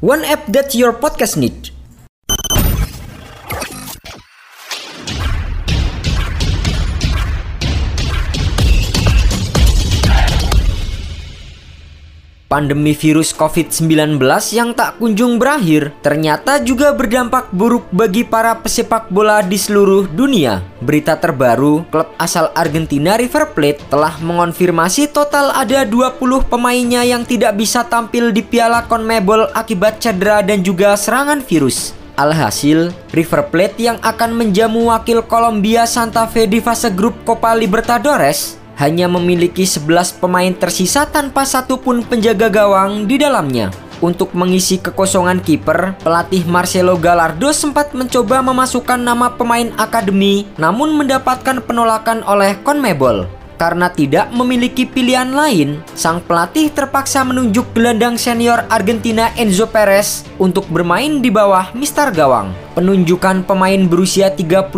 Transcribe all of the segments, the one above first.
One app that your podcast need. Pandemi virus COVID-19 yang tak kunjung berakhir ternyata juga berdampak buruk bagi para pesepak bola di seluruh dunia. Berita terbaru, klub asal Argentina River Plate telah mengonfirmasi total ada 20 pemainnya yang tidak bisa tampil di Piala CONMEBOL akibat cedera dan juga serangan virus. Alhasil, River Plate yang akan menjamu wakil Kolombia Santa Fe di fase grup Copa Libertadores hanya memiliki 11 pemain tersisa tanpa satupun penjaga gawang di dalamnya. Untuk mengisi kekosongan kiper, pelatih Marcelo Gallardo sempat mencoba memasukkan nama pemain akademi namun mendapatkan penolakan oleh CONMEBOL. Karena tidak memiliki pilihan lain, sang pelatih terpaksa menunjuk gelandang senior Argentina Enzo Perez untuk bermain di bawah Mister Gawang. Penunjukan pemain berusia 35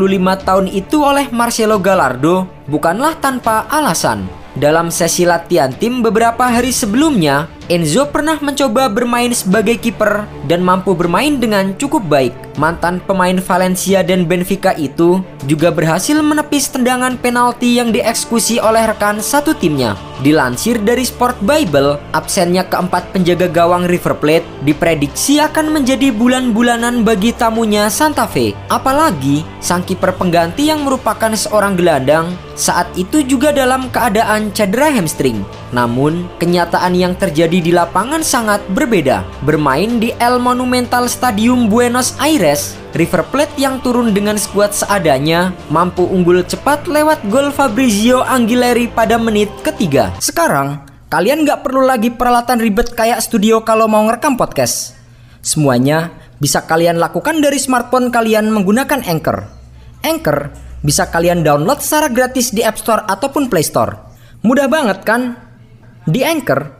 tahun itu oleh Marcelo Gallardo bukanlah tanpa alasan. Dalam sesi latihan tim beberapa hari sebelumnya, Enzo pernah mencoba bermain sebagai kiper dan mampu bermain dengan cukup baik. Mantan pemain Valencia dan Benfica itu juga berhasil menepis tendangan penalti yang dieksekusi oleh rekan satu timnya. Dilansir dari Sport Bible, absennya keempat penjaga gawang River Plate diprediksi akan menjadi bulan-bulanan bagi tamunya Santa Fe. Apalagi sang kiper pengganti yang merupakan seorang gelandang saat itu juga dalam keadaan cedera hamstring. Namun, kenyataan yang terjadi di lapangan sangat berbeda. Bermain di El Monumental Stadium Buenos Aires, River Plate yang turun dengan skuad seadanya mampu unggul cepat lewat gol Fabrizio Angileri pada menit ketiga. Sekarang, kalian nggak perlu lagi peralatan ribet kayak studio kalau mau ngerekam podcast. Semuanya bisa kalian lakukan dari smartphone kalian menggunakan Anchor. Anchor bisa kalian download secara gratis di App Store ataupun Play Store. Mudah banget kan? Di Anchor,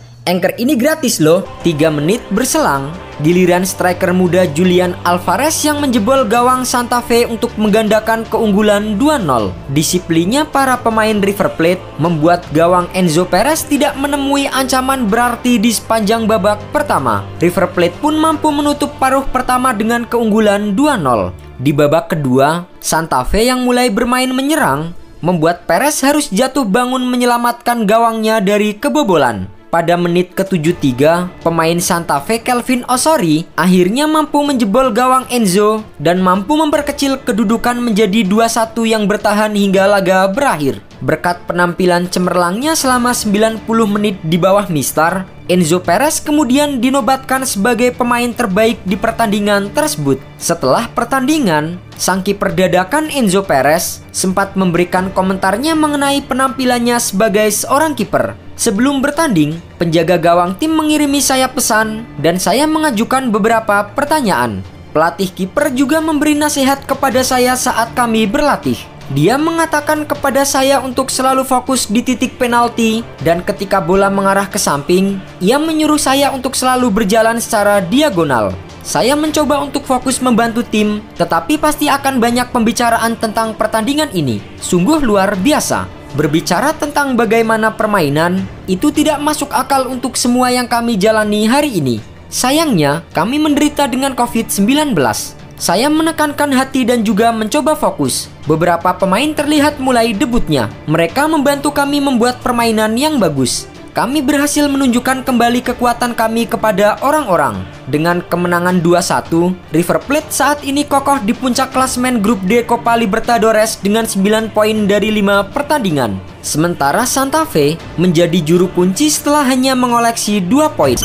Anchor ini gratis loh, 3 menit berselang. Giliran striker muda Julian Alvarez yang menjebol gawang Santa Fe untuk menggandakan keunggulan 2-0. Disiplinnya para pemain River Plate membuat gawang Enzo Perez tidak menemui ancaman berarti di sepanjang babak pertama. River Plate pun mampu menutup paruh pertama dengan keunggulan 2-0. Di babak kedua, Santa Fe yang mulai bermain menyerang membuat Perez harus jatuh bangun menyelamatkan gawangnya dari kebobolan. Pada menit ke-73, pemain Santa Fe Kelvin Osori akhirnya mampu menjebol gawang Enzo dan mampu memperkecil kedudukan menjadi 2-1 yang bertahan hingga laga berakhir. Berkat penampilan cemerlangnya selama 90 menit di bawah Mister, Enzo Perez kemudian dinobatkan sebagai pemain terbaik di pertandingan tersebut. Setelah pertandingan, sang kiper dadakan Enzo Perez sempat memberikan komentarnya mengenai penampilannya sebagai seorang kiper. Sebelum bertanding, penjaga gawang tim mengirimi saya pesan dan saya mengajukan beberapa pertanyaan. Pelatih kiper juga memberi nasihat kepada saya saat kami berlatih. Dia mengatakan kepada saya untuk selalu fokus di titik penalti dan ketika bola mengarah ke samping, ia menyuruh saya untuk selalu berjalan secara diagonal. Saya mencoba untuk fokus membantu tim, tetapi pasti akan banyak pembicaraan tentang pertandingan ini. Sungguh luar biasa. Berbicara tentang bagaimana permainan, itu tidak masuk akal untuk semua yang kami jalani hari ini. Sayangnya, kami menderita dengan COVID-19. Saya menekankan hati dan juga mencoba fokus. Beberapa pemain terlihat mulai debutnya. Mereka membantu kami membuat permainan yang bagus. Kami berhasil menunjukkan kembali kekuatan kami kepada orang-orang. Dengan kemenangan 2-1, River Plate saat ini kokoh di puncak klasmen grup D Copa Libertadores dengan 9 poin dari 5 pertandingan. Sementara Santa Fe menjadi juru kunci setelah hanya mengoleksi 2 poin.